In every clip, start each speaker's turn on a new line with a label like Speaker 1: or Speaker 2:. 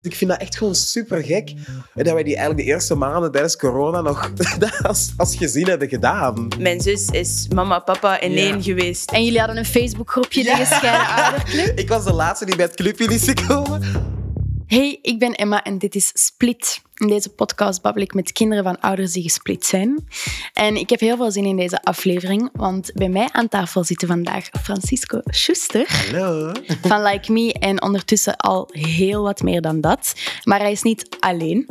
Speaker 1: Ik vind dat echt gewoon super gek dat wij die eigenlijk de eerste maanden tijdens corona nog dat als, als gezin hebben gedaan.
Speaker 2: Mijn zus is mama papa in
Speaker 1: Ja.
Speaker 2: één geweest.
Speaker 3: En jullie hadden een Facebookgroepje, de Gescheiden Ouderclub.
Speaker 1: Ik was de laatste die bij het clubje is gekomen.
Speaker 3: Hey, ik ben Emma en dit is Split. In deze podcast babbel ik met kinderen van ouders die gesplit zijn. En ik heb heel veel zin in deze aflevering, want bij mij aan tafel zitten vandaag Francisco Schuster
Speaker 1: Hallo.
Speaker 3: van Like Me en ondertussen al heel wat meer dan dat. Maar hij is niet alleen.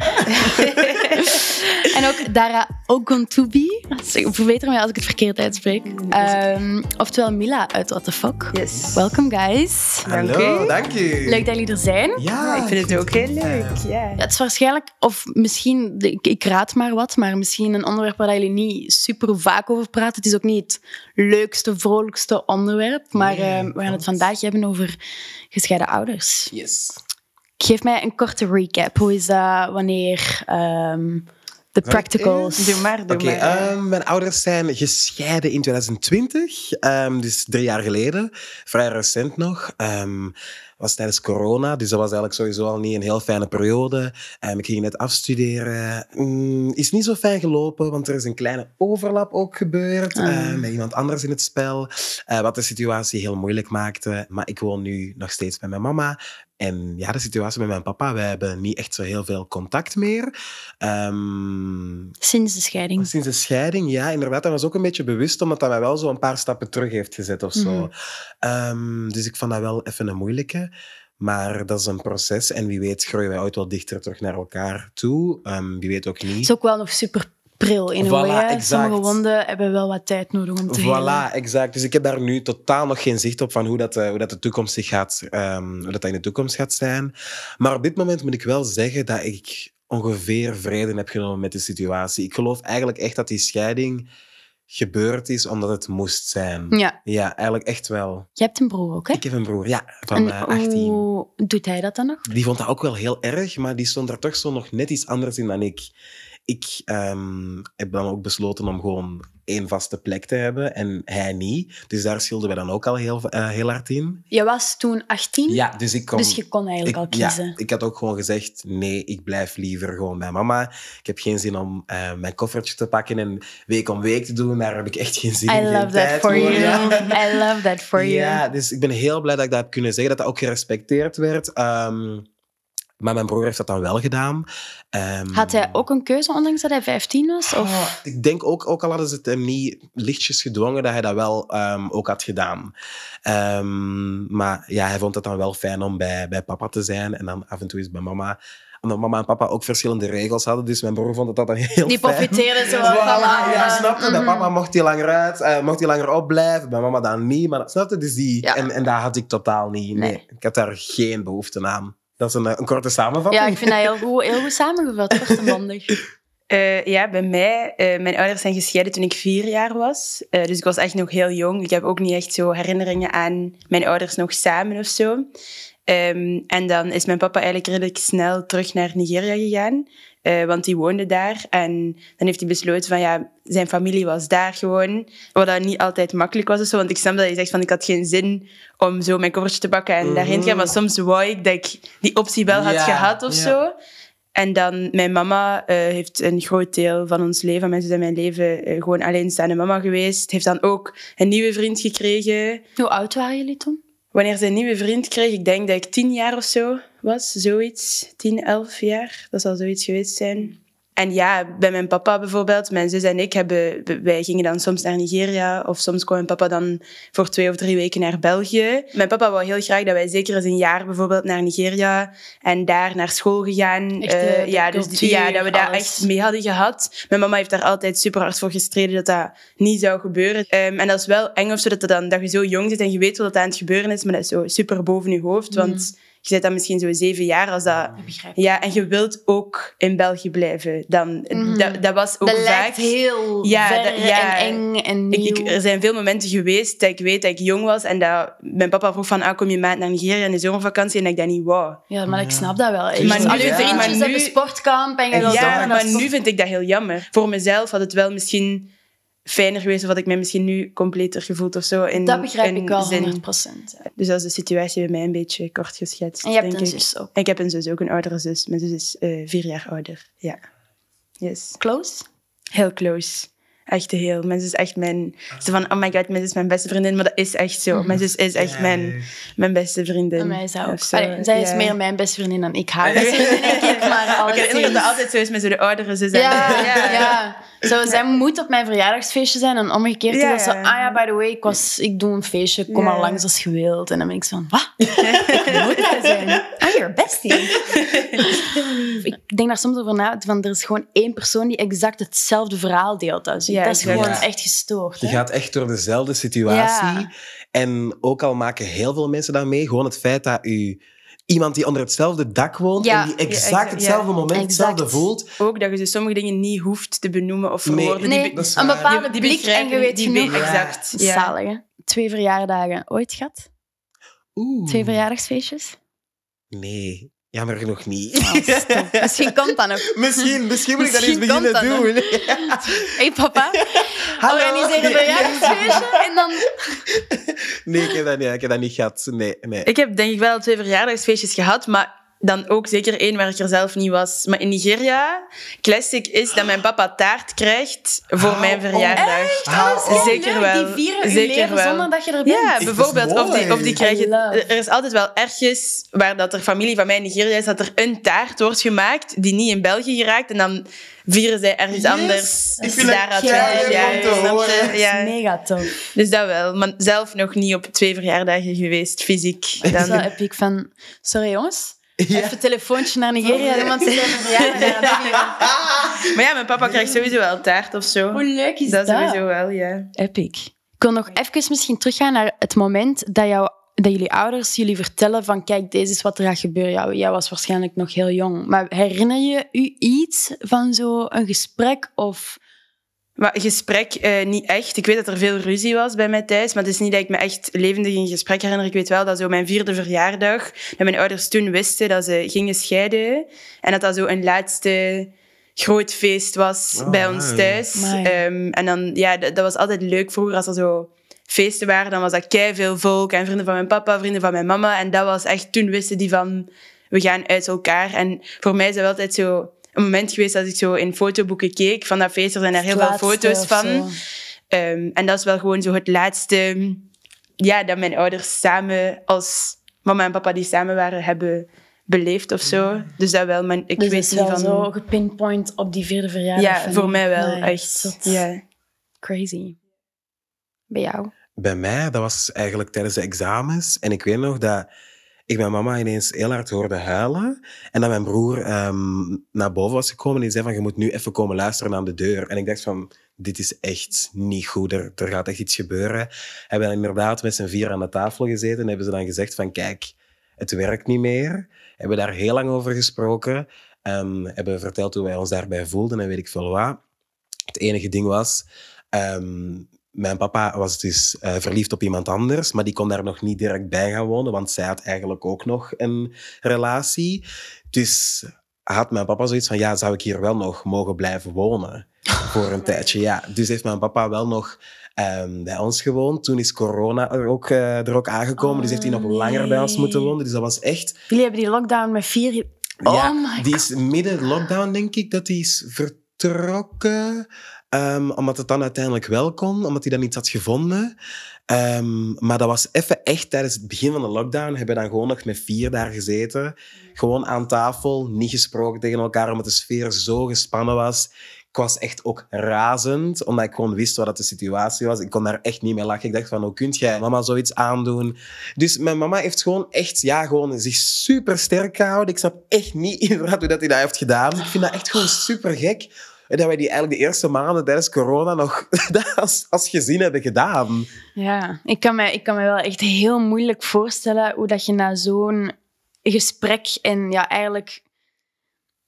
Speaker 3: en ook Dara Oguntubi. Verbeter mij als ik het verkeerd uitspreek. Ehm, oftewel Mila uit What the Fuck.
Speaker 2: Yes.
Speaker 3: Welkom guys.
Speaker 1: Hallo, dank u.
Speaker 3: Leuk dat jullie er zijn.
Speaker 1: Ja,
Speaker 2: ik vind het ook heel leuk. Ja.
Speaker 3: Ja, het is waarschijnlijk, of misschien, ik, ik raad maar wat, maar misschien een onderwerp waar jullie niet super vaak over praten. Het is ook niet het leukste, vrolijkste onderwerp, maar
Speaker 1: Nee,
Speaker 3: eh, we gaan het vandaag hebben over gescheiden ouders.
Speaker 1: Yes.
Speaker 3: Geef mij een korte recap. Hoe is dat wanneer ehm, de practicals...
Speaker 2: Doe maar, doe
Speaker 1: Oké,
Speaker 2: maar.
Speaker 1: ehm, mijn ouders zijn gescheiden in 2020, ehm, dus drie jaar geleden. Vrij recent nog. Was tijdens corona, dus dat was eigenlijk sowieso al niet een heel fijne periode. Ehm, ik ging net afstuderen. Mm, is niet zo fijn gelopen, want er is een kleine overlap ook gebeurd
Speaker 3: Ah.
Speaker 1: eh, met iemand anders in het spel, eh, wat de situatie heel moeilijk maakte. Maar ik woon nu nog steeds bij mijn mama. En ja, de situatie met mijn papa, wij hebben niet echt zo heel veel contact meer. Ehm,
Speaker 3: Sinds de scheiding.
Speaker 1: Sinds de scheiding, ja, inderdaad. Dat was ook een beetje bewust, omdat dat mij wel zo een paar stappen terug heeft gezet of zo.
Speaker 3: Mhm.
Speaker 1: Ehm, dus ik vond dat wel even een moeilijke. Maar dat is een proces. En wie weet groeien wij ooit wel dichter terug naar elkaar toe. Ehm, wie weet ook
Speaker 3: Het
Speaker 1: niet.
Speaker 3: is ook wel nog super pril in een
Speaker 1: Voilà,
Speaker 3: hè.
Speaker 1: exact.
Speaker 3: Sommige wonden hebben wel wat tijd nodig om te.
Speaker 1: Voilà, exact. Dus ik heb daar nu totaal nog geen zicht op van hoe dat, eh, hoe dat de toekomst zich gaat, ehm, hoe dat, in de toekomst gaat zijn. Maar op dit moment moet ik wel zeggen dat ik ongeveer vrede heb genomen met de situatie. Ik geloof eigenlijk echt dat die scheiding gebeurd is omdat het moest zijn.
Speaker 3: Ja.
Speaker 1: Ja, eigenlijk echt wel.
Speaker 3: Je hebt een broer ook, hè?
Speaker 1: Ik heb een broer, ja, van
Speaker 3: En
Speaker 1: eh, 18.
Speaker 3: hoe doet hij dat dan nog?
Speaker 1: Die vond dat ook wel heel erg, maar die stond er toch zo nog net iets anders in dan ik. Ik ehm, heb dan ook besloten om gewoon één vaste plek te hebben en hij niet. Dus daar schilden wij dan ook al heel, eh, heel hard in.
Speaker 3: Je was toen 18,
Speaker 1: Ja, dus ik kon...
Speaker 3: dus je kon eigenlijk
Speaker 1: ik,
Speaker 3: al kiezen.
Speaker 1: Ja, ik had ook gewoon gezegd, nee, ik blijf liever gewoon bij mama. Ik heb geen zin om eh, mijn koffertje te pakken en week om week te doen. Daar heb ik echt geen zin
Speaker 3: I
Speaker 1: in. geen
Speaker 3: love that for you. I love that for you.
Speaker 1: Ja, dus ik ben heel blij dat ik dat heb kunnen zeggen, dat dat ook gerespecteerd werd. Ehm, maar mijn broer heeft dat dan wel gedaan. Ehm,
Speaker 3: Had hij ook een keuze, ondanks dat hij 15 was? Of?
Speaker 1: Oh, ik denk ook, ook al hadden ze het hem niet lichtjes gedwongen, dat hij dat wel ehm, ook had gedaan. Ehm, maar ja, hij vond het dan wel fijn om bij, bij papa te zijn en dan af en toe is bij mama. Omdat mama en papa ook verschillende regels hadden, dus mijn broer vond het dat dan heel
Speaker 3: Die
Speaker 1: fijn.
Speaker 3: profiteerden zo
Speaker 1: Voilà,
Speaker 3: van...
Speaker 1: ja, snapte. Bij
Speaker 3: Mhm.
Speaker 1: papa mocht hij langer uit, eh, mocht hij langer opblijven. Bij mama dan niet. Maar dat snapte dus die.
Speaker 3: Ja.
Speaker 1: En, en daar had ik totaal niet. Nee.
Speaker 3: Nee.
Speaker 1: Ik had daar geen behoefte aan. Dat is een, een korte samenvatting.
Speaker 3: Ja, ik vind dat heel goed, heel goed samengevat, kort en bondig.
Speaker 2: Eh, ja, bij mij, eh, mijn ouders zijn gescheiden toen ik vier jaar was. Eh, dus ik was echt nog heel jong. Ik heb ook niet echt zo herinneringen aan mijn ouders nog samen of zo. Ehm, en dan is mijn papa eigenlijk redelijk snel terug naar Nigeria gegaan. Eh, want die woonde daar. En dan heeft hij besloten van ja, zijn familie was daar gewoon. Wat dat niet altijd makkelijk was of zo. Want ik snap dat je zegt van ik had geen zin om zo mijn koffertje te pakken en daarheen te gaan. Maar soms wou ik dat ik die optie wel had
Speaker 1: Ja,
Speaker 2: gehad of
Speaker 1: ja.
Speaker 2: zo. En dan, mijn mama eh, heeft een groot deel van ons leven, mijn zus en mijn leven, eh, gewoon alleenstaande mama geweest. Heeft dan ook een nieuwe vriend gekregen.
Speaker 3: Hoe oud waren jullie toen?
Speaker 2: Wanneer ze een nieuwe vriend kreeg, ik denk dat ik tien jaar of zo was, zoiets. Tien, elf jaar, dat zal zoiets geweest zijn. En ja, bij mijn papa bijvoorbeeld, mijn zus en ik, hebben, wij gingen dan soms naar Nigeria of soms kwam mijn papa dan voor twee of drie weken naar België. Mijn papa wou heel graag dat wij zeker eens een jaar bijvoorbeeld naar Nigeria en daar naar school gegaan.
Speaker 3: Echt de-
Speaker 2: Eh, ja, dus ja, dat we daar
Speaker 3: alles.
Speaker 2: echt mee hadden gehad. Mijn mama heeft daar altijd super hard voor gestreden dat dat niet zou gebeuren. Ehm, en dat is wel eng of zo, dat, dat, dan, dat je zo jong zit en je weet wat dat aan het gebeuren is, maar dat is zo super boven je hoofd. Want je zit dan misschien zo zeven jaar als dat...
Speaker 3: Ik begrijp.
Speaker 2: Ja, en je wilt ook in België blijven. Dan,
Speaker 3: Mhm.
Speaker 2: dat, dat was ook
Speaker 3: Dat
Speaker 2: vaak...
Speaker 3: lijkt heel
Speaker 2: Ja,
Speaker 3: ver
Speaker 2: dat- ja.
Speaker 3: en eng en
Speaker 2: Ik,
Speaker 3: nieuw.
Speaker 2: ik- er zijn veel momenten geweest dat ik weet dat ik jong was en dat mijn papa vroeg van, ah, kom je maand naar Nigeria in de zomervakantie? En dat ik dat niet wou.
Speaker 3: ja, maar ik snap dat wel.
Speaker 2: Maar
Speaker 3: Maar
Speaker 2: nu-
Speaker 3: al je
Speaker 1: ja.
Speaker 3: vriendjes
Speaker 2: maar nu-
Speaker 3: hebben sportkamp en je
Speaker 2: ja,
Speaker 3: dat
Speaker 2: maar nu vind ik dat heel jammer. Voor mezelf had het wel misschien fijner geweest of had ik mij misschien nu completer gevoeld of zo. In,
Speaker 3: Dat begrijp
Speaker 2: in
Speaker 3: ik wel,
Speaker 2: zin.
Speaker 3: 100%. ja.
Speaker 2: Dus dat is de situatie bij mij een beetje kort geschetst.
Speaker 3: En je hebt
Speaker 2: denk
Speaker 3: een
Speaker 2: ik.
Speaker 3: zus ook.
Speaker 2: En ik heb een zus, ook een oudere zus. Mijn zus is eh, vier jaar ouder. Ja. Yes.
Speaker 3: Close?
Speaker 2: Heel close. Echt heel. Mijn zus is echt mijn... Zo van, oh my god, mijn zus is mijn beste vriendin. Maar dat is echt zo. Mijn zus is echt mijn, mijn beste vriendin.
Speaker 3: En mij zou ook.
Speaker 2: Of zo.
Speaker 3: Allee, zij is
Speaker 2: Ja.
Speaker 3: meer mijn beste vriendin dan ik haar beste vriendin, denk ik. Maar
Speaker 2: dat altijd zo is met zo de oudere zus. en
Speaker 3: Ja, ja, ja. Zo, zij moet op mijn verjaardagsfeestje zijn en omgekeerd is dat zo, ah ja, by the way, ik, was, ik doe een feestje, kom
Speaker 2: Ja.
Speaker 3: maar langs als je wilt. En dan ben ik zo van, wat? Ik moet daar zijn. I'm your bestie. ik denk daar soms over na, van er is gewoon één persoon die exact hetzelfde verhaal deelt als u.
Speaker 2: Ja,
Speaker 3: dat is
Speaker 2: exact.
Speaker 3: gewoon
Speaker 1: Ja.
Speaker 3: echt gestoord.
Speaker 1: Je
Speaker 3: hè.
Speaker 1: gaat echt door dezelfde situatie.
Speaker 3: Ja.
Speaker 1: En ook al maken heel veel mensen dat mee, gewoon het feit dat u iemand die onder hetzelfde dak woont
Speaker 3: Ja.
Speaker 1: en die exact
Speaker 2: Ja, exact,
Speaker 1: hetzelfde
Speaker 2: ja.
Speaker 1: moment
Speaker 3: Exact.
Speaker 1: hetzelfde voelt.
Speaker 2: Ook dat je dus sommige dingen niet hoeft te benoemen of verwoorden.
Speaker 3: Nee,
Speaker 2: die,
Speaker 3: een bepaalde
Speaker 2: die
Speaker 3: blik en je weet genoeg.
Speaker 2: Exact. Ja.
Speaker 3: Zalig, hè? Twee verjaardagen ooit gehad?
Speaker 1: Oeh.
Speaker 3: Twee verjaardagsfeestjes?
Speaker 1: Nee, jammer genoeg niet.
Speaker 3: Oh, stop. Misschien komt dat nog.
Speaker 1: misschien, misschien moet ik dat eens beginnen
Speaker 3: dat
Speaker 1: doen.
Speaker 3: Hé hey, papa,
Speaker 1: Hallo.
Speaker 3: organiseer een verjaardagsfeestje en dan...
Speaker 1: Nee, ik heb dat niet, ik heb dat niet gehad. Nee, nee.
Speaker 2: Ik heb denk ik wel twee verjaardagsfeestjes gehad, maar dan ook zeker één waar ik er zelf niet was. Maar in Nigeria, classic is dat mijn papa taart krijgt voor
Speaker 1: Hou
Speaker 2: mijn
Speaker 1: op.
Speaker 2: verjaardag.
Speaker 1: Hou op.
Speaker 2: Zeker
Speaker 3: leuk.
Speaker 2: wel.
Speaker 3: Die vieren
Speaker 2: Zeker
Speaker 3: leven
Speaker 2: wel.
Speaker 3: zonder dat je er bent.
Speaker 2: Ja, bijvoorbeeld. Of die, of die krijgen... Er is altijd wel ergens waar dat er familie van mij in Nigeria is, dat er een taart wordt gemaakt die niet in België geraakt. En dan vieren zij ergens
Speaker 1: Yes.
Speaker 2: anders.
Speaker 1: Ik vind
Speaker 2: daar
Speaker 1: dat
Speaker 2: al 20
Speaker 1: keileuk
Speaker 2: jaar.
Speaker 1: om te
Speaker 2: snap je?
Speaker 1: horen.
Speaker 3: Dat is
Speaker 2: Ja.
Speaker 3: mega tof.
Speaker 2: Dus dat wel. Maar zelf nog niet op twee verjaardagen geweest, fysiek.
Speaker 3: Dat is wel
Speaker 2: Dan,
Speaker 3: epic van... Sorry jongens,
Speaker 1: Ja.
Speaker 3: even een telefoontje naar Nigeria. Iemand het vieren.
Speaker 2: maar ja, mijn papa krijgt sowieso wel taart of zo.
Speaker 3: Hoe leuk is
Speaker 2: dat
Speaker 3: dat?
Speaker 2: sowieso wel, ja.
Speaker 3: Epic. Ik wil nog even misschien teruggaan naar het moment dat, jou, dat jullie ouders jullie vertellen van kijk, deze is wat er gaat gebeuren. Ja, jij was waarschijnlijk nog heel jong. Maar herinner je u iets van zo'n gesprek of...
Speaker 2: Maar gesprek eh, niet echt. Ik weet dat er veel ruzie was bij mij thuis, maar het is niet dat ik me echt levendig in gesprek herinner. Ik weet wel dat zo mijn vierde verjaardag, dat mijn ouders toen wisten dat ze gingen scheiden. En dat dat zo een laatste groot feest was
Speaker 1: Oh,
Speaker 2: bij ons thuis. Ehm, en dan, ja, dat, dat was altijd leuk vroeger als er zo feesten waren. Dan was dat kei veel volk en vrienden van mijn papa, vrienden van mijn mama. En dat was echt, toen wisten die van, we gaan uit elkaar. En voor mij is dat wel altijd zo een moment geweest dat ik zo in fotoboeken keek van dat feest. Er zijn er heel veel foto's van. Ehm, en dat is wel gewoon zo het laatste... Ja, dat mijn ouders samen als mama en papa die samen waren, hebben beleefd of zo. Dus dat wel, maar ik
Speaker 3: Dus
Speaker 2: weet
Speaker 3: het is
Speaker 2: niet
Speaker 3: wel
Speaker 2: van...
Speaker 3: zo gepinpoint op die vierde verjaardag.
Speaker 2: ja, voor mij wel, echt. Ja.
Speaker 3: Crazy. Bij jou?
Speaker 1: Bij mij, dat was eigenlijk tijdens de examens. En ik weet nog dat ik mijn mama ineens heel hard hoorde huilen. En dat mijn broer ehm, naar boven was gekomen en zei van, je moet nu even komen luisteren aan de deur. En ik dacht van, dit is echt niet goed. Er, gaat echt iets gebeuren. Hebben dan inderdaad met z'n vier aan de tafel gezeten en hebben ze dan gezegd van, kijk, het werkt niet meer. Hebben daar heel lang over gesproken. Ehm, hebben verteld hoe wij ons daarbij voelden en weet ik veel wat. Het enige ding was... ehm, mijn papa was dus eh, verliefd op iemand anders, maar die kon daar nog niet direct bij gaan wonen, want zij had eigenlijk ook nog een relatie. Dus had mijn papa zoiets van, ja, zou ik hier wel nog mogen blijven wonen voor een tijdje? Ja, dus heeft mijn papa wel nog ehm, bij ons gewoond. Toen is corona er ook, eh, er ook aangekomen, dus heeft hij nog
Speaker 3: Oh,
Speaker 1: langer bij ons moeten wonen. Dus dat was echt...
Speaker 3: Jullie hebben die lockdown met vier... Oh
Speaker 1: ja, die is midden lockdown, denk ik, dat die is vertrokken. Ehm, omdat het dan uiteindelijk wel kon, omdat hij dan iets had gevonden. Ehm, maar dat was even echt tijdens het begin van de lockdown. Hebben dan gewoon nog met vier daar gezeten. Gewoon aan tafel, niet gesproken tegen elkaar, omdat de sfeer zo gespannen was. Ik was echt ook razend, omdat ik gewoon wist wat dat de situatie was. Ik kon daar echt niet mee lachen. Ik dacht van, hoe kun jij mama zoiets aandoen? Dus mijn mama heeft gewoon echt, ja, gewoon zich super sterk gehouden. Ik snap echt niet inderdaad hoe dat hij dat heeft gedaan. Ik vind dat echt gewoon super gek. Dat wij die eigenlijk de eerste maanden tijdens corona nog als, als gezin hebben gedaan.
Speaker 3: Ja, ik kan, me, ik kan me wel echt heel moeilijk voorstellen hoe dat je na zo'n gesprek en ja, eigenlijk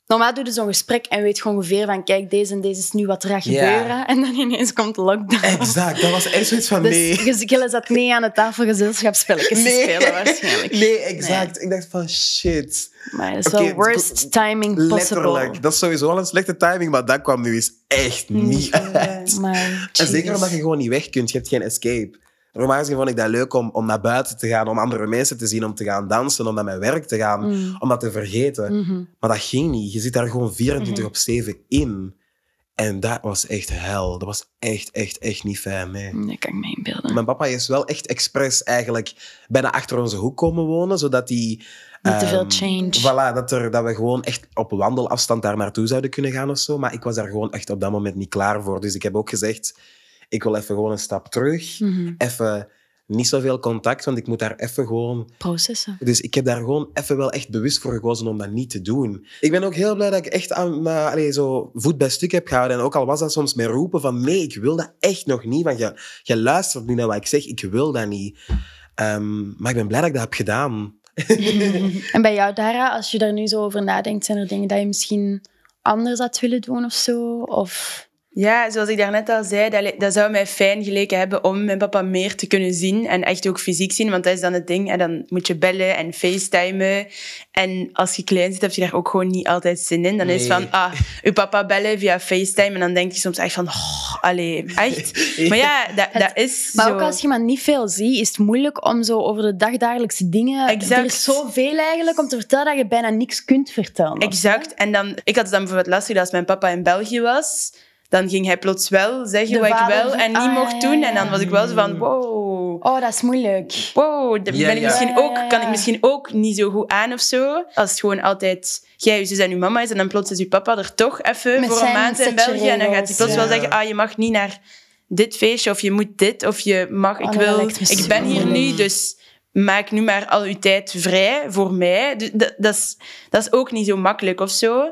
Speaker 3: Normaal doe je zo'n gesprek en weet gewoon ongeveer van kijk, deze en deze is nu wat er gaat gebeuren. En dan ineens komt lockdown.
Speaker 1: Exact, dat was echt zoiets van
Speaker 3: Dus
Speaker 1: nee.
Speaker 3: je jullie zat mee aan de tafel gezelschapsspelletjes te spelen waarschijnlijk.
Speaker 1: Nee, exact. Ik dacht van shit.
Speaker 3: Maar dat is wel worst timing possible.
Speaker 1: Letterlijk. Dat is sowieso wel een slechte timing, maar dat kwam nu eens echt niet uit.
Speaker 3: Maar,
Speaker 1: En zeker omdat je gewoon niet weg kunt. Je hebt geen escape. Normaal gezien vond ik dat leuk om, om naar buiten te gaan, om andere mensen te zien, om te gaan dansen, om naar mijn werk te gaan,
Speaker 3: Mm.
Speaker 1: om dat te vergeten.
Speaker 3: Mhm.
Speaker 1: Maar dat ging niet. Je zit daar gewoon 24
Speaker 3: Mhm.
Speaker 1: op 7 in. En dat was echt hel. Dat was echt, echt, echt niet fijn. Nee.
Speaker 3: Dat kan ik me inbeelden.
Speaker 1: Mijn papa is wel echt expres eigenlijk bijna achter onze hoek komen wonen, zodat hij...
Speaker 3: Niet te veel
Speaker 1: ehm,
Speaker 3: change.
Speaker 1: Voilà, dat, er, dat we gewoon echt op wandelafstand daar naartoe zouden kunnen gaan of zo. Maar ik was daar gewoon echt op dat moment niet klaar voor. Dus ik heb ook gezegd, ik wil even gewoon een stap terug.
Speaker 3: Mhm.
Speaker 1: Even niet zoveel contact, want ik moet daar even gewoon...
Speaker 3: Processen.
Speaker 1: Dus ik heb daar gewoon even wel echt bewust voor gekozen om dat niet te doen. Ik ben ook heel blij dat ik echt aan, uh, allee, zo voet bij stuk heb gehouden. En ook al was dat soms met roepen van nee, ik wil dat echt nog niet. Want je, je luistert niet naar wat ik zeg, ik wil dat niet. Ehm, maar ik ben blij dat ik dat heb gedaan.
Speaker 3: En bij jou, Dara, als je daar nu zo over nadenkt, zijn er dingen dat je misschien anders had willen doen of zo? Of...
Speaker 2: Ja, zoals ik daarnet al zei, dat, dat zou mij fijn geleken hebben om mijn papa meer te kunnen zien en echt ook fysiek zien, want dat is dan het ding. En dan moet je bellen en facetimen. En als je klein zit, heb je daar ook gewoon niet altijd zin in. Dan is het van, ah, uw papa bellen via facetime. En dan denk je soms echt van, oh, allee, echt? Maar ja, dat, dat is
Speaker 3: Maar
Speaker 2: zo.
Speaker 3: ook als je maar niet veel ziet, is het moeilijk om zo over de dagdagelijkse dingen...
Speaker 2: Exact.
Speaker 3: Er is zoveel eigenlijk om te vertellen dat je bijna niks kunt vertellen.
Speaker 2: Exact. En dan, ik had het dan bijvoorbeeld lastig dat als mijn papa in België was, dan ging hij plots wel zeggen
Speaker 3: De
Speaker 2: wat ik wel en niet
Speaker 3: ah,
Speaker 2: mocht
Speaker 3: ja,
Speaker 2: doen. En dan was ik wel zo van, wow.
Speaker 3: Oh, dat is moeilijk.
Speaker 2: Wow, ben ik misschien ook, kan ik misschien ook niet zo goed aan of zo. Als het gewoon altijd jij, je zus en je mama is en dan plots is je papa er toch even
Speaker 3: Met
Speaker 2: voor een maand in België. En dan gaat hij plots wel zeggen, ah, je mag niet naar dit feestje of je moet dit of je mag,
Speaker 3: Oh,
Speaker 2: ik
Speaker 3: dat
Speaker 2: wil, ik ben hier nu, dus maak nu maar al uw tijd vrij voor mij. Dus dat, dat, is, dat is ook niet zo makkelijk of zo.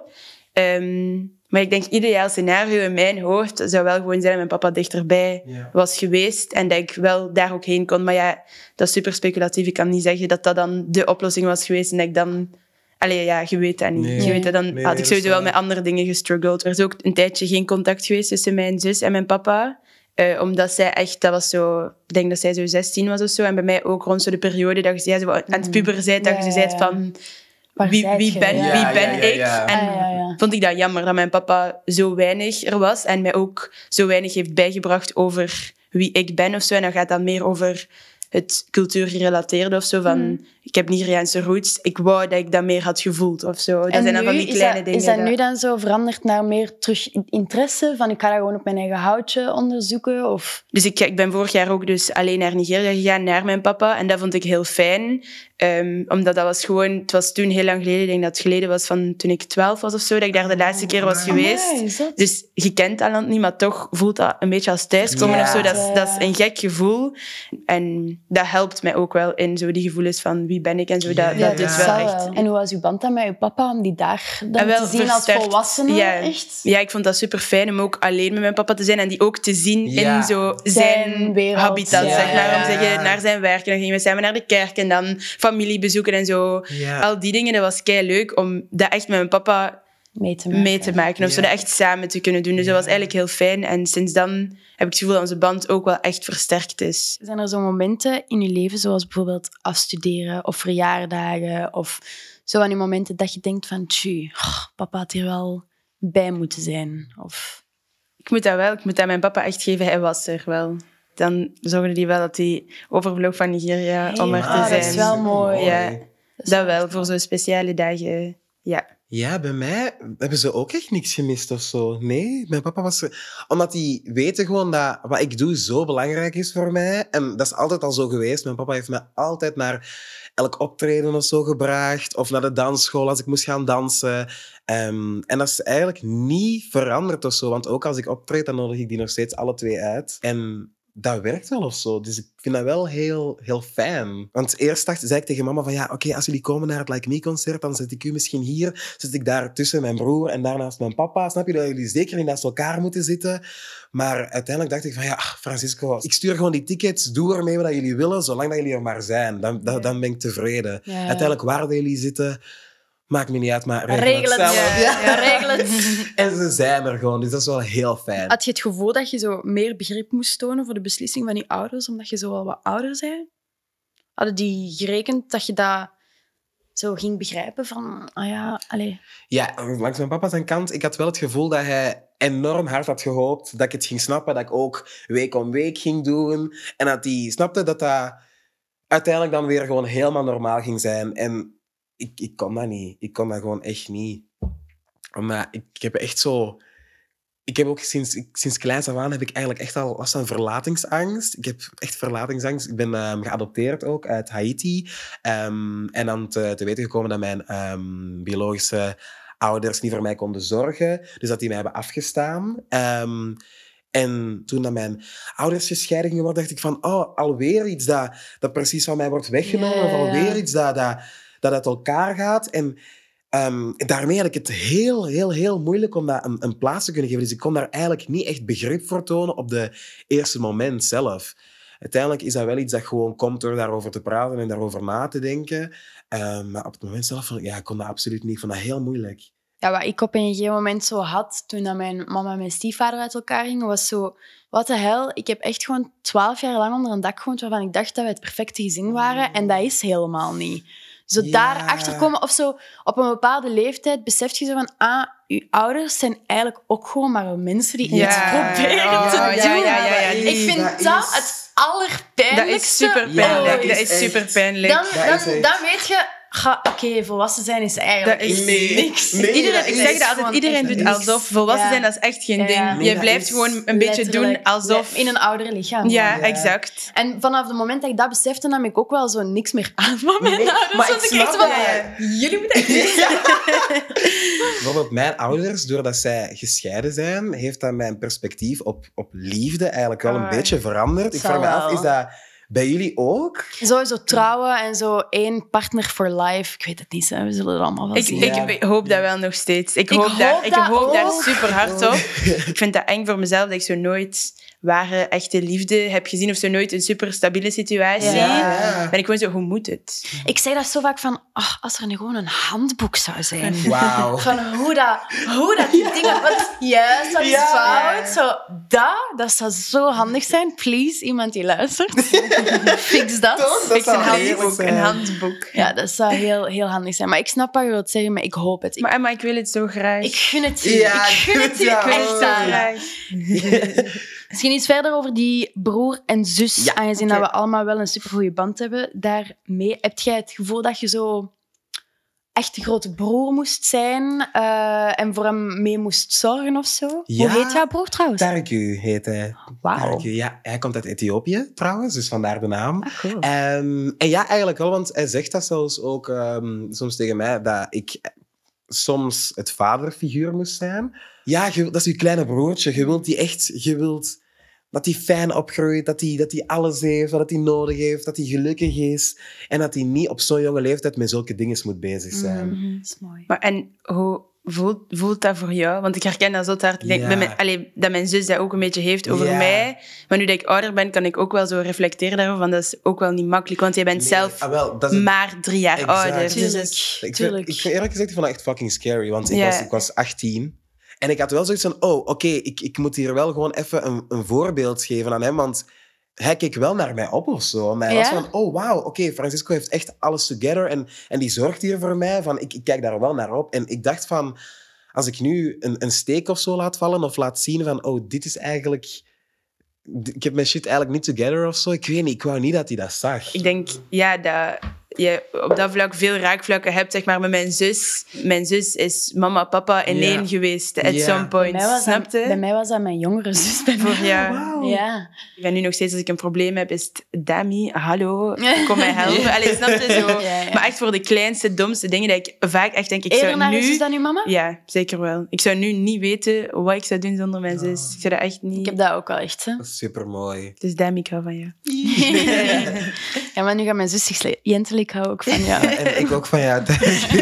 Speaker 2: Ehm, maar ik denk, ideaal scenario in mijn hoofd zou wel gewoon zijn dat mijn papa dichterbij
Speaker 1: Ja.
Speaker 2: was geweest en dat ik wel daar ook heen kon. Maar ja, dat is super speculatief. Ik kan niet zeggen dat dat dan de oplossing was geweest en dat ik dan... Allee, ja, je weet dat niet.
Speaker 1: Nee.
Speaker 2: Je weet dat, dan
Speaker 1: Nee,
Speaker 2: had ik sowieso wel met andere dingen gestruggeld. Er is ook een tijdje geen contact geweest tussen mijn zus en mijn papa. Eh, omdat zij echt, dat was zo, ik denk dat zij zo 16 was of zo. En bij mij ook rond zo de periode dat je ja, zo aan het puberen bent, dat je zo
Speaker 3: ja,
Speaker 2: zei
Speaker 3: ja.
Speaker 2: van wie, wie ben,
Speaker 3: Ja.
Speaker 2: wie ben
Speaker 1: ja,
Speaker 2: ik?
Speaker 1: ja.
Speaker 2: En vond ik dat jammer dat mijn papa zo weinig er was en mij ook zo weinig heeft bijgebracht over wie ik ben of zo. En dan gaat dat meer over het cultuurgerelateerde of zo. Van,
Speaker 3: Mhm.
Speaker 2: Ik heb Nigeriaanse roots, ik wou dat ik dat meer had gevoeld of zo. Dat
Speaker 3: En
Speaker 2: zijn dan van die
Speaker 3: is
Speaker 2: kleine
Speaker 3: dat,
Speaker 2: dingen.
Speaker 3: Is dat
Speaker 2: dat-
Speaker 3: nu dan zo veranderd naar meer terug interesse? Van ik ga dat gewoon op mijn eigen houtje onderzoeken? Of...
Speaker 2: Dus ik, ik ben vorig jaar ook dus alleen naar Nigeria gegaan, naar mijn papa. En dat vond ik heel fijn. Ehm, omdat dat was gewoon... Het was toen heel lang geleden. Ik denk dat het geleden was van toen ik 12 was of zo. Dat ik daar de laatste keer was geweest. Dus je kent dat land niet, maar toch voelt dat een beetje als thuiskomen
Speaker 1: Ja.
Speaker 2: of zo. Dat is,
Speaker 3: Ja.
Speaker 2: dat is een gek gevoel. En dat helpt mij ook wel in zo die gevoelens van wie ben ik en zo. Dat,
Speaker 1: Ja,
Speaker 2: dat
Speaker 3: dat
Speaker 2: wel echt.
Speaker 3: En hoe was uw band dan met uw papa om die daar dan
Speaker 2: wel
Speaker 3: te zien als volwassene?
Speaker 2: Ja.
Speaker 3: Echt?
Speaker 2: Ja, ik vond dat super fijn om ook alleen met mijn papa te zijn en die ook te zien
Speaker 1: Ja.
Speaker 2: in zo
Speaker 3: Zijn
Speaker 2: zijn,
Speaker 3: wereld.
Speaker 2: habitat,
Speaker 3: Ja,
Speaker 2: zeg maar. Om zeggen, naar zijn werk. En dan gingen we samen naar de kerk en dan familie bezoeken en zo.
Speaker 1: Ja.
Speaker 2: Al die dingen, dat was kei leuk om dat echt met mijn papa
Speaker 3: Mee te maken.
Speaker 2: mee te maken. Of zo dat echt samen te kunnen doen. Dus dat was eigenlijk heel fijn. En sinds dan heb ik het gevoel dat onze band ook wel echt versterkt is.
Speaker 3: Zijn er zo momenten in je leven, zoals bijvoorbeeld afstuderen of verjaardagen, of zo aan die momenten dat je denkt van, tjie, oh, papa had hier wel bij moeten zijn? Of...
Speaker 2: Ik moet dat wel, ik moet dat mijn papa echt geven. Hij was er wel. Dan zorgde hij wel dat hij overvloog van Nigeria om er te
Speaker 3: Ah,
Speaker 2: zijn.
Speaker 3: dat is wel mooi.
Speaker 2: Ja,
Speaker 3: is
Speaker 2: dat wel. Voor zo'n speciale dagen. Ja.
Speaker 1: Ja, bij mij hebben ze ook echt niks gemist of zo. Nee, mijn papa was. Omdat die weten gewoon dat wat ik doe zo belangrijk is voor mij. En dat is altijd al zo geweest. Mijn papa heeft me altijd naar elk optreden of zo gebracht. Of naar de dansschool als ik moest gaan dansen. Ehm, en dat is eigenlijk niet veranderd of zo. Want ook als ik optreed, dan nodig ik die nog steeds alle twee uit. Dat werkt wel of zo. Dus ik vind dat wel heel, heel fijn. Want eerst dacht, zei ik tegen mama van ja, oké, als jullie komen naar het Like Me-concert, dan zet ik u misschien hier. Zit ik daar tussen mijn broer en daarnaast mijn papa. Snap je dat jullie zeker niet naast elkaar moeten zitten? Maar uiteindelijk dacht ik van ja, Francisco, ik stuur gewoon die tickets. Doe ermee wat jullie willen, zolang dat jullie er maar zijn. Dan, dan, dan ben ik tevreden.
Speaker 3: Ja, ja.
Speaker 1: Uiteindelijk waar jullie zitten, maakt me niet uit, maar regel,
Speaker 3: Regel het.
Speaker 1: zelf.
Speaker 3: Ja, ja, regel het.
Speaker 1: En ze zijn er gewoon, dus dat is wel heel fijn.
Speaker 3: Had je het gevoel dat je zo meer begrip moest tonen voor de beslissing van je ouders, omdat je zo al wat ouder bent? Hadden die gerekend dat je dat zo ging begrijpen van, ah ja, allee.
Speaker 1: Ja, langs mijn papa zijn kant, ik had wel het gevoel dat hij enorm hard had gehoopt dat ik het ging snappen, dat ik ook week om week ging doen. En dat hij snapte dat dat uiteindelijk dan weer gewoon helemaal normaal ging zijn. En ik, ik kon dat niet. Ik kon dat gewoon echt niet. Maar ik, ik heb echt zo... Ik heb ook sinds, ik- sinds kleins af aan heb ik eigenlijk echt al last van verlatingsangst. Ik heb echt verlatingsangst. Ik ben ehm, geadopteerd ook uit Haiti. Ehm, en dan te, te weten gekomen dat mijn ehm, biologische ouders niet voor mij konden zorgen. Dus dat die mij hebben afgestaan. En toen dat mijn ouders gescheiden gingen worden, dacht ik van, oh, alweer iets dat, dat precies van mij wordt weggenomen.
Speaker 3: Ja,
Speaker 1: Of
Speaker 3: ja,
Speaker 1: alweer iets dat, dat, dat uit elkaar gaat. En ehm, daarmee had ik het heel, heel, heel moeilijk om dat een, plaats te kunnen geven. Dus ik kon daar eigenlijk niet echt begrip voor tonen op de eerste moment zelf. Uiteindelijk is dat wel iets dat gewoon komt door daarover te praten en daarover na te denken. Ehm, maar op het moment zelf, ja, ik kon dat absoluut niet. Ik vond dat heel moeilijk.
Speaker 3: Ja, wat ik op een gegeven moment zo had, toen dat mijn mama en mijn stiefvader uit elkaar gingen, was zo... Wat de hel, ik heb echt gewoon twaalf jaar lang onder een dak gewoond waarvan ik dacht dat we het perfecte gezin waren. En dat is helemaal niet. Zo
Speaker 1: Ja.
Speaker 3: daarachter komen, of zo op een bepaalde leeftijd besef je zo van, ah, uw ouders zijn eigenlijk ook gewoon maar mensen die
Speaker 2: Ja.
Speaker 3: iets proberen
Speaker 2: Oh,
Speaker 3: te
Speaker 2: ja,
Speaker 3: doen.
Speaker 2: ja, ja, ja,
Speaker 3: Ik vind dat,
Speaker 1: dat is-
Speaker 3: het allerpijnlijkste.
Speaker 2: Dat is super pijnlijk.
Speaker 1: dat
Speaker 2: dat
Speaker 1: is
Speaker 2: is super
Speaker 1: echt-
Speaker 2: pijnlijk.
Speaker 3: Dan, dan weet je, ga- oké, volwassen zijn is eigenlijk
Speaker 2: Dat is
Speaker 1: Nee.
Speaker 3: niks.
Speaker 1: Nee,
Speaker 2: iedereen,
Speaker 1: dat
Speaker 2: ik zeg dat altijd, iedereen doet
Speaker 3: niks.
Speaker 2: alsof. Volwassen
Speaker 3: Ja.
Speaker 2: zijn, dat is echt geen
Speaker 3: Ja.
Speaker 2: ding.
Speaker 3: Nee,
Speaker 2: je blijft gewoon een beetje doen alsof...
Speaker 3: Ja, in een oudere lichaam.
Speaker 2: Ja,
Speaker 1: Ja.
Speaker 2: exact.
Speaker 3: En vanaf het moment dat ik dat besefte, nam ik ook wel zo niks meer aan van mijn
Speaker 1: Nee,
Speaker 3: ouders.
Speaker 1: maar ik
Speaker 3: ik echt
Speaker 1: snap
Speaker 3: van,
Speaker 1: dat.
Speaker 3: jullie moeten echt niks
Speaker 1: Bijvoorbeeld mijn ouders, doordat zij gescheiden zijn, heeft dat mijn perspectief op, op liefde eigenlijk wel een
Speaker 2: Ah.
Speaker 1: beetje veranderd. Ik vraag me af, is dat bij jullie ook?
Speaker 3: Sowieso trouwen en zo één partner for life. Ik weet het niet, hè. we zullen het allemaal wel
Speaker 2: Ik,
Speaker 3: zien.
Speaker 1: Ja.
Speaker 2: ik hoop dat wel nog steeds. Ik
Speaker 3: Ik
Speaker 2: hoop, daar,
Speaker 3: hoop
Speaker 2: ik
Speaker 3: dat
Speaker 2: hoop daar super hard op. Ik vind dat eng voor mezelf dat ik zo nooit ware, echte liefde heb gezien. Of zo nooit een super stabiele situatie.
Speaker 3: Ja.
Speaker 2: Ben ik gewoon zo, hoe moet het?
Speaker 3: Ik zeg dat zo vaak van, oh, als er nu gewoon een handboek zou zijn.
Speaker 1: Wauw.
Speaker 3: Van hoe dat, hoe dat die dingen, wat is juist, wat is
Speaker 1: Ja.
Speaker 3: fout. Zo, dat, dat zou zo handig zijn. Please, iemand die luistert. Fix dat.
Speaker 1: Toch? Dat
Speaker 2: Fix een handboek. Een handboek.
Speaker 3: Ja, dat zou heel, heel handig zijn. Maar ik snap wat je wilt zeggen, maar ik hoop het. Ik,
Speaker 2: Maar Emma, ik wil het zo graag.
Speaker 3: ik gun het je.
Speaker 1: Ja,
Speaker 3: ik gun het je.
Speaker 2: echt graag.
Speaker 3: Misschien iets verder over die broer en zus.
Speaker 1: Ja,
Speaker 3: aangezien dat we allemaal wel een supergoeie band hebben. Daarmee heb jij het gevoel dat je zo echt de grote broer moest zijn eh, en voor hem mee moest zorgen of zo?
Speaker 1: Ja.
Speaker 3: Hoe heet jouw broer trouwens?
Speaker 1: Tarku heet hij.
Speaker 3: Wauw.
Speaker 1: Ja. Hij komt uit Ethiopië trouwens, dus vandaar de naam.
Speaker 3: Ah, cool.
Speaker 1: Ehm, en ja, eigenlijk wel, want hij zegt dat zelfs ook ehm, soms tegen mij, dat ik soms het vaderfiguur moest zijn. Ja, je, dat is je kleine broertje. Je wilt die echt... Je wilt dat hij fijn opgroeit, dat hij, dat hij alles heeft wat hij nodig heeft, dat hij gelukkig is. En dat hij niet op zo'n jonge leeftijd met zulke dingen moet bezig zijn.
Speaker 3: Mhm, dat is mooi.
Speaker 2: Maar en hoe voelt, voelt dat voor jou? Want ik herken dat zo hard.
Speaker 1: Ja.
Speaker 2: bij mijn, allee, dat mijn zus dat ook een beetje heeft over
Speaker 1: Ja.
Speaker 2: mij. Maar nu dat ik ouder ben, kan ik ook wel zo reflecteren daarover. Want dat is ook wel niet makkelijk. Want jij bent
Speaker 1: Nee,
Speaker 2: zelf
Speaker 1: ah, wel, het-
Speaker 2: maar drie jaar
Speaker 1: Exact.
Speaker 2: ouder. Dus
Speaker 3: Tuurlijk.
Speaker 2: het-
Speaker 1: Ik vind, ik vind eerlijk gezegd, ik vond dat echt fucking scary. Want ik,
Speaker 2: Ja.
Speaker 1: was, ik was 18. En ik had wel zoiets van, oh, oké, ik, ik moet hier wel gewoon even een, een voorbeeld geven aan hem. Want hij keek wel naar mij op of zo. Maar hij
Speaker 3: Ja?
Speaker 1: was van, oh, wauw, oké, Francisco heeft echt alles together. En, en die zorgt hier voor mij. Van, ik, ik kijk daar wel naar op. En ik dacht van, als ik nu een, een steek of zo laat vallen of laat zien van, oh, dit is eigenlijk... Ik heb mijn shit eigenlijk niet together of zo. Ik weet niet, ik wou niet dat hij dat zag.
Speaker 2: ik denk, ja, dat je op dat vlak veel raakvlakken hebt, zeg maar, met mijn zus. Mijn zus is mama, papa in
Speaker 1: Ja.
Speaker 2: één geweest at
Speaker 1: Ja.
Speaker 2: some
Speaker 3: Bij
Speaker 2: point.
Speaker 3: mij, was dat,
Speaker 2: Snapte?
Speaker 3: bij mij was dat mijn jongere zus. Bij
Speaker 2: Voor
Speaker 3: mij.
Speaker 2: jou.
Speaker 1: Wauw.
Speaker 3: Ja.
Speaker 2: Ik ben nu nog steeds, als ik een probleem heb, is het Dami, hallo, kom mij helpen. Allee, snap je zo?
Speaker 3: Ja, ja.
Speaker 2: Maar echt voor de kleinste, domste dingen dat ik vaak echt denk, ik
Speaker 3: Eerder
Speaker 2: zou
Speaker 3: naar je zus
Speaker 2: nu...
Speaker 3: dan uw mama?
Speaker 2: Ja, zeker wel. Ik zou nu niet weten wat ik zou doen zonder mijn zus. Ik zou dat echt niet...
Speaker 3: Ik heb dat ook wel echt. Hè.
Speaker 1: Supermooi.
Speaker 2: Dus Dami, ik hou van jou.
Speaker 3: ja, maar nu gaat mijn zus zich jentelen. Ik hou ook van jou.
Speaker 1: En ik ook van jou. Dank je.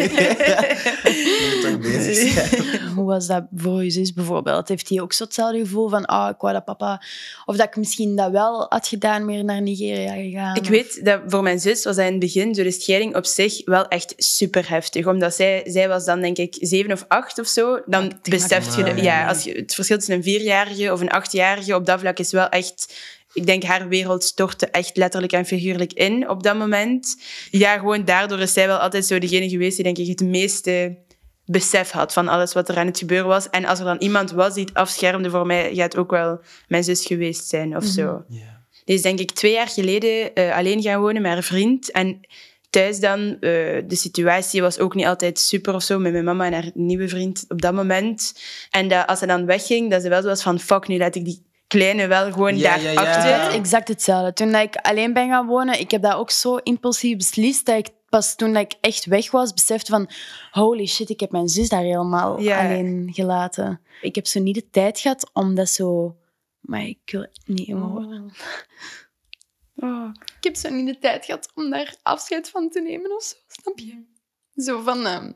Speaker 1: Ik moet toch bezig
Speaker 3: Hoe was dat voor je zus bijvoorbeeld? Heeft hij ook zo hetzelfde gevoel van, ah, ik wou dat papa... Of dat ik misschien dat wel had gedaan, meer naar Nigeria gegaan?
Speaker 2: Ik
Speaker 3: of-
Speaker 2: weet dat voor mijn zus was dat in het begin, zo de scheiding op zich, wel echt super heftig. Omdat zij, zij was dan denk ik zeven of acht of zo. Dan
Speaker 3: dat
Speaker 2: beseft je, ja, als je, het verschil tussen een vierjarige of een achtjarige op dat vlak is wel echt... Ik denk, haar wereld stortte echt letterlijk en figuurlijk in op dat moment. Ja, gewoon daardoor is zij wel altijd zo degene geweest die denk ik het meeste besef had van alles wat er aan het gebeuren was. En als er dan iemand was die het afschermde voor mij, gaat het ook wel mijn zus geweest zijn of zo. Die is denk ik twee jaar geleden eh, alleen gaan wonen met haar vriend. En thuis dan, eh, de situatie was ook niet altijd super of zo met mijn mama en haar nieuwe vriend op dat moment. En dat, als ze dan wegging, dat ze wel zo was van fuck, nu laat ik die kleine wel gewoon
Speaker 1: Ja,
Speaker 2: daar
Speaker 1: ja, ja.
Speaker 3: exact hetzelfde. Toen dat ik alleen ben gaan wonen, ik heb dat ook zo impulsief beslist, dat ik pas toen dat ik echt weg was, besefte van holy shit, ik heb mijn zus daar helemaal
Speaker 2: Ja.
Speaker 3: alleen gelaten. Ik heb zo niet de tijd gehad om dat zo... Maar ik wil niet emotioneel.
Speaker 2: Oh.
Speaker 3: Ik heb zo niet de tijd gehad om daar afscheid van te nemen of zo, snap je? Zo van ehm,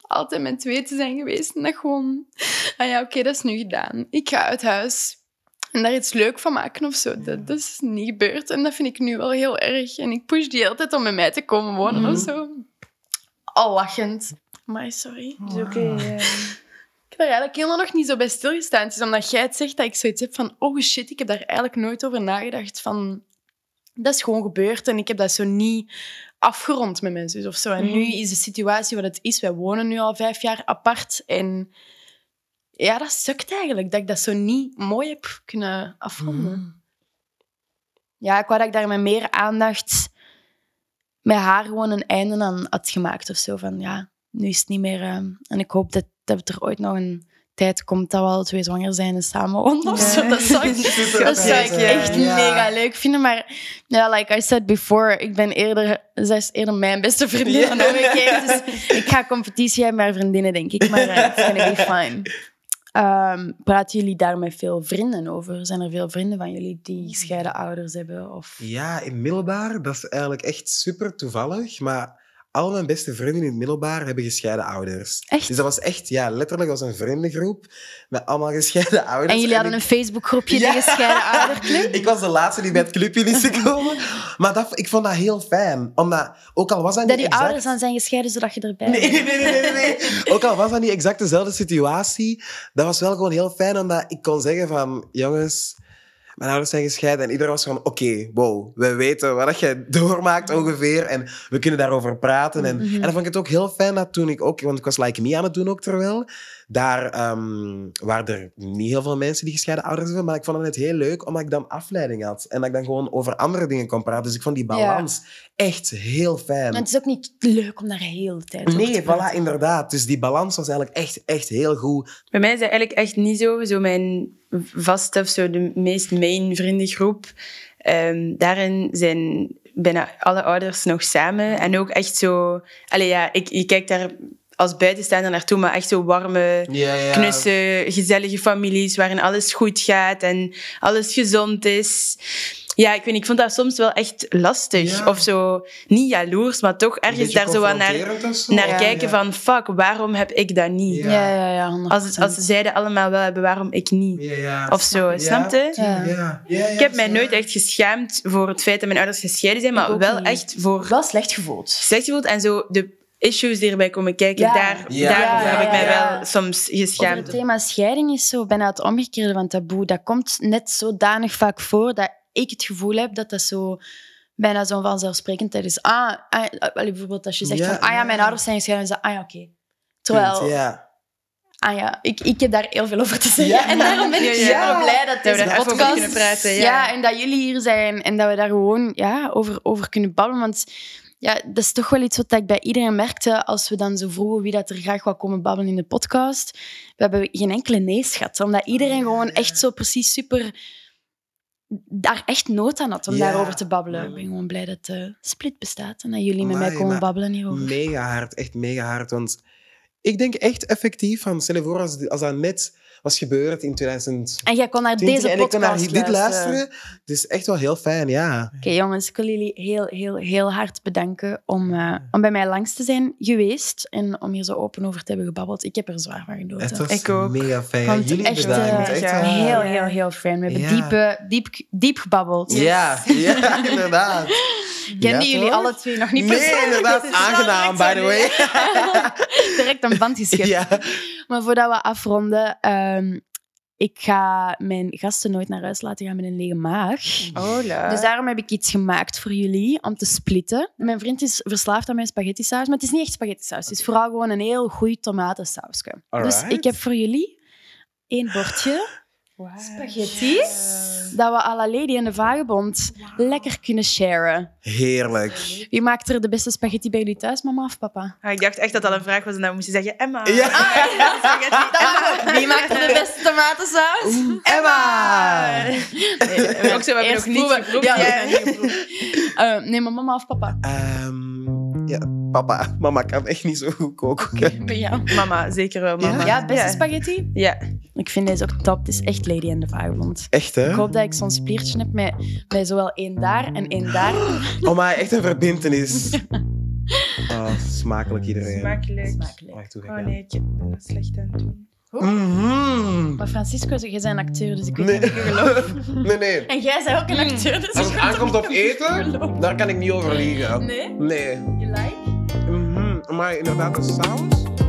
Speaker 3: altijd met twee te zijn geweest en dat gewoon, ah ja, oké, dat is nu gedaan. Ik ga uit huis en daar iets leuk van maken of zo. Dat, dat is niet gebeurd en dat vind ik nu wel heel erg. En ik push die altijd om met mij te komen wonen of zo. Al lachend. Maar sorry.
Speaker 2: Is oké.
Speaker 3: Ik heb daar eigenlijk helemaal nog niet zo bij stilgestaan. Het is omdat jij het zegt dat ik zoiets heb van... Oh shit, ik heb daar eigenlijk nooit over nagedacht. Van, dat is gewoon gebeurd en ik heb dat zo niet afgerond met mijn zus of zo. En
Speaker 2: Mhm.
Speaker 3: nu is de situatie wat het is. Wij wonen nu al vijf jaar apart. En ja, dat sukt eigenlijk. Dat ik dat zo niet mooi heb kunnen afronden. Ja, ik wou dat ik daar met meer aandacht met haar gewoon een einde aan had gemaakt of zo. Van ja, nu is het niet meer... eh, en ik hoop dat, dat er ooit nog een tijd komt dat we alle twee zwanger zijn en samen wonen of
Speaker 2: Ja.
Speaker 3: zo. Dat zou ik, dat zou ik echt
Speaker 1: ja.
Speaker 3: mega leuk vinden. Maar ja, like I said before, ik ben eerder... Zij is eerder mijn beste vriendin
Speaker 1: Ja.
Speaker 3: dan omgekeerd. Dus ik ga competitie hebben met haar vriendinnen, denk ik. Maar eh, it's gonna be fine. Ehm, praten jullie daar met veel vrienden over? Zijn er veel vrienden van jullie die gescheiden ouders hebben? Of...
Speaker 1: Ja, in middelbaar, dat is eigenlijk echt super toevallig. Maar al mijn beste vrienden in het middelbaar hebben gescheiden ouders.
Speaker 3: Echt?
Speaker 1: Dus dat was echt, ja, letterlijk was een vriendengroep met allemaal gescheiden ouders.
Speaker 3: En jullie hadden
Speaker 1: ik-
Speaker 3: een Facebookgroepje,
Speaker 1: Ja.
Speaker 3: de gescheiden ouderclub?
Speaker 1: Ik was de laatste die bij het clubje is gekomen. Maar dat, ik vond dat heel fijn. Omdat, ook al was dat
Speaker 3: Dat
Speaker 1: niet
Speaker 3: die
Speaker 1: exact...
Speaker 3: ouders dan zijn gescheiden zodat je erbij
Speaker 1: nee, nee, nee, nee, nee. Ook al was dat niet exact dezelfde situatie, dat was wel gewoon heel fijn, omdat ik kon zeggen van, jongens, mijn ouders zijn gescheiden. En iedereen was van, oké, wow, we weten wat je doormaakt ongeveer. En we kunnen daarover praten. En,
Speaker 3: Mhm.
Speaker 1: en dan vond ik het ook heel fijn dat toen ik ook, want ik was Like Me aan het doen ook terwijl, daar ehm, waren er niet heel veel mensen die gescheiden ouders hebben, maar ik vond het heel leuk, omdat ik dan afleiding had. En dat ik dan gewoon over andere dingen kon praten. Dus ik vond die balans echt heel fijn.
Speaker 3: En het is ook niet leuk om daar heel de tijd over te
Speaker 1: Nee,
Speaker 3: praten.
Speaker 1: voilà, inderdaad. Dus die balans was eigenlijk echt, echt heel goed.
Speaker 2: Bij mij is dat eigenlijk echt niet zo. Zo mijn vaste of zo de meest main vriendengroep. ehm, daarin zijn bijna alle ouders nog samen. En ook echt zo... Allee, ja, ik, je kijkt daar als buitenstaander naartoe, maar echt zo warme,
Speaker 1: Ja, ja.
Speaker 2: knusse, gezellige families waarin alles goed gaat en alles gezond is. Ja, ik weet niet, ik vond dat soms wel echt lastig.
Speaker 1: Ja.
Speaker 2: Of zo, niet jaloers, maar toch ergens daar zo wat naar, naar
Speaker 3: Ja,
Speaker 2: kijken van fuck, waarom heb ik dat niet?
Speaker 1: Ja.
Speaker 3: Ja, ja, ja. 100%.
Speaker 2: Als, als zij dat allemaal wel hebben, waarom ik niet?
Speaker 1: Ja, ja.
Speaker 2: Of zo, snap je?
Speaker 3: Ja.
Speaker 1: Ja. Ja, ja,
Speaker 2: Ik heb mij nooit echt geschaamd voor het feit dat mijn ouders gescheiden zijn, maar wel
Speaker 3: niet.
Speaker 2: echt voor
Speaker 3: wel slecht gevoeld.
Speaker 2: slecht gevoeld en zo de issues die erbij komen kijken,
Speaker 3: Ja.
Speaker 2: daar,
Speaker 1: Ja.
Speaker 3: Ja,
Speaker 2: heb ik mij wel soms
Speaker 3: Over het
Speaker 2: geschaamd.
Speaker 3: thema scheiding is zo bijna het omgekeerde van taboe. Dat komt net zodanig vaak voor dat ik het gevoel heb dat dat zo bijna zo'n vanzelfsprekendheid is. Ah, ah allee, bijvoorbeeld als je zegt
Speaker 1: Ja,
Speaker 3: van, ah ja, mijn
Speaker 1: ja.
Speaker 3: ouders zijn gescheiden, dan zeg je, ah ja, oké. Terwijl,
Speaker 1: Ja.
Speaker 3: ah ja, ik, ik heb daar heel veel over te zeggen.
Speaker 1: Ja.
Speaker 3: En daarom ben ik
Speaker 2: Ja, ja.
Speaker 3: super blij dat
Speaker 2: we
Speaker 3: deze
Speaker 2: daar even over
Speaker 3: podcast...
Speaker 2: kunnen praten, ja.
Speaker 3: ja. en dat jullie hier zijn en dat we daar gewoon ja, over, over kunnen babbelen. Want ja, dat is toch wel iets wat ik bij iedereen merkte als we dan zo vroegen wie dat er graag wou komen babbelen in de podcast. We hebben geen enkele nee's gehad, omdat iedereen
Speaker 1: ja,
Speaker 3: gewoon echt zo precies super daar echt nood aan had om
Speaker 1: Ja.
Speaker 3: daarover te babbelen. Ik ben gewoon blij dat de split bestaat en dat jullie met mij komen babbelen hierover.
Speaker 1: Mega hard, echt mega hard. Want ik denk echt effectief van, stel je voor als, als dat net... was gebeurd in 2020.
Speaker 3: En jij kon naar deze
Speaker 1: en ik kon naar
Speaker 3: podcast
Speaker 1: dit
Speaker 3: luisteren.
Speaker 1: luisteren. Het is echt wel heel fijn, ja.
Speaker 3: Oké, jongens, ik wil jullie heel, heel, heel hard bedanken om, eh, om bij mij langs te zijn geweest en om hier zo open over te hebben gebabbeld. Ik heb er zwaar van genoten.
Speaker 1: Het was
Speaker 2: Ik ook.
Speaker 1: mega fijn.
Speaker 3: Want
Speaker 1: Jullie
Speaker 3: echt,
Speaker 1: bedankt.
Speaker 2: eh,
Speaker 1: echt
Speaker 2: ja.
Speaker 3: heel, heel, heel fijn. We hebben
Speaker 1: Ja.
Speaker 3: diep, diep gebabbeld.
Speaker 1: Ja, ja, inderdaad.
Speaker 3: Kenden
Speaker 1: Ja,
Speaker 3: jullie
Speaker 1: toch?
Speaker 3: alle twee nog niet
Speaker 1: Nee,
Speaker 3: persoonlijk?
Speaker 1: inderdaad.
Speaker 3: Is wel
Speaker 1: Aangenaam, by the way.
Speaker 3: direct een band. Maar voordat we afronden, ehm, ik ga mijn gasten nooit naar huis laten gaan met een lege maag.
Speaker 2: Hola.
Speaker 3: Dus daarom heb ik iets gemaakt voor jullie om te splitten. Mijn vriend is verslaafd aan mijn spaghetti saus, maar het is niet echt spaghetti saus. Het is vooral gewoon een heel goed tomatensausje. Dus ik heb voor jullie één bordje spaghetti dat we à la Lady en de Vagebond lekker kunnen sharen.
Speaker 1: Heerlijk.
Speaker 3: Wie maakt er de beste spaghetti bij jullie thuis, mama of papa?
Speaker 2: Ah, ik dacht echt dat dat een vraag was en dan moest je zeggen Emma.
Speaker 1: Ja.
Speaker 2: Spaghetti.
Speaker 3: Wie maakt er de beste tomatensaus?
Speaker 1: Emma!
Speaker 3: Nee,
Speaker 2: Ook zo, we hebben nog niet geproefd.
Speaker 3: Ja,
Speaker 2: Ja.
Speaker 3: Eh, nee, maar mama of papa?
Speaker 1: Ehm, ja, papa. Mama kan echt niet zo goed koken.
Speaker 3: Bij jou.
Speaker 2: Mama, zeker wel mama.
Speaker 3: Ja, beste
Speaker 2: ja.
Speaker 3: spaghetti?
Speaker 2: Ja.
Speaker 3: Ik vind deze ook top. Het is echt Lady en de Vagebond.
Speaker 1: Echt, hè?
Speaker 3: Ik hoop dat ik zo'n spliertje heb met, met zowel één daar en één daar.
Speaker 1: Oh, maar echt een verbintenis. Oh, smakelijk iedereen.
Speaker 2: Smakelijk.
Speaker 3: Smakelijk.
Speaker 2: Oh
Speaker 1: ik
Speaker 2: nee, ik dat slecht aan het doen.
Speaker 1: Mhm.
Speaker 3: Maar Francisco, jij bent een acteur, dus ik weet
Speaker 1: Nee.
Speaker 3: niet of ik je geloof.
Speaker 1: Nee, nee.
Speaker 3: En jij bent ook een acteur, dus
Speaker 1: Als
Speaker 3: ik
Speaker 1: het aankomt op eten, daar kan ik niet over liegen.
Speaker 3: Nee?
Speaker 1: Nee.
Speaker 3: Je like?
Speaker 1: Mhm. Maar inderdaad, de saus?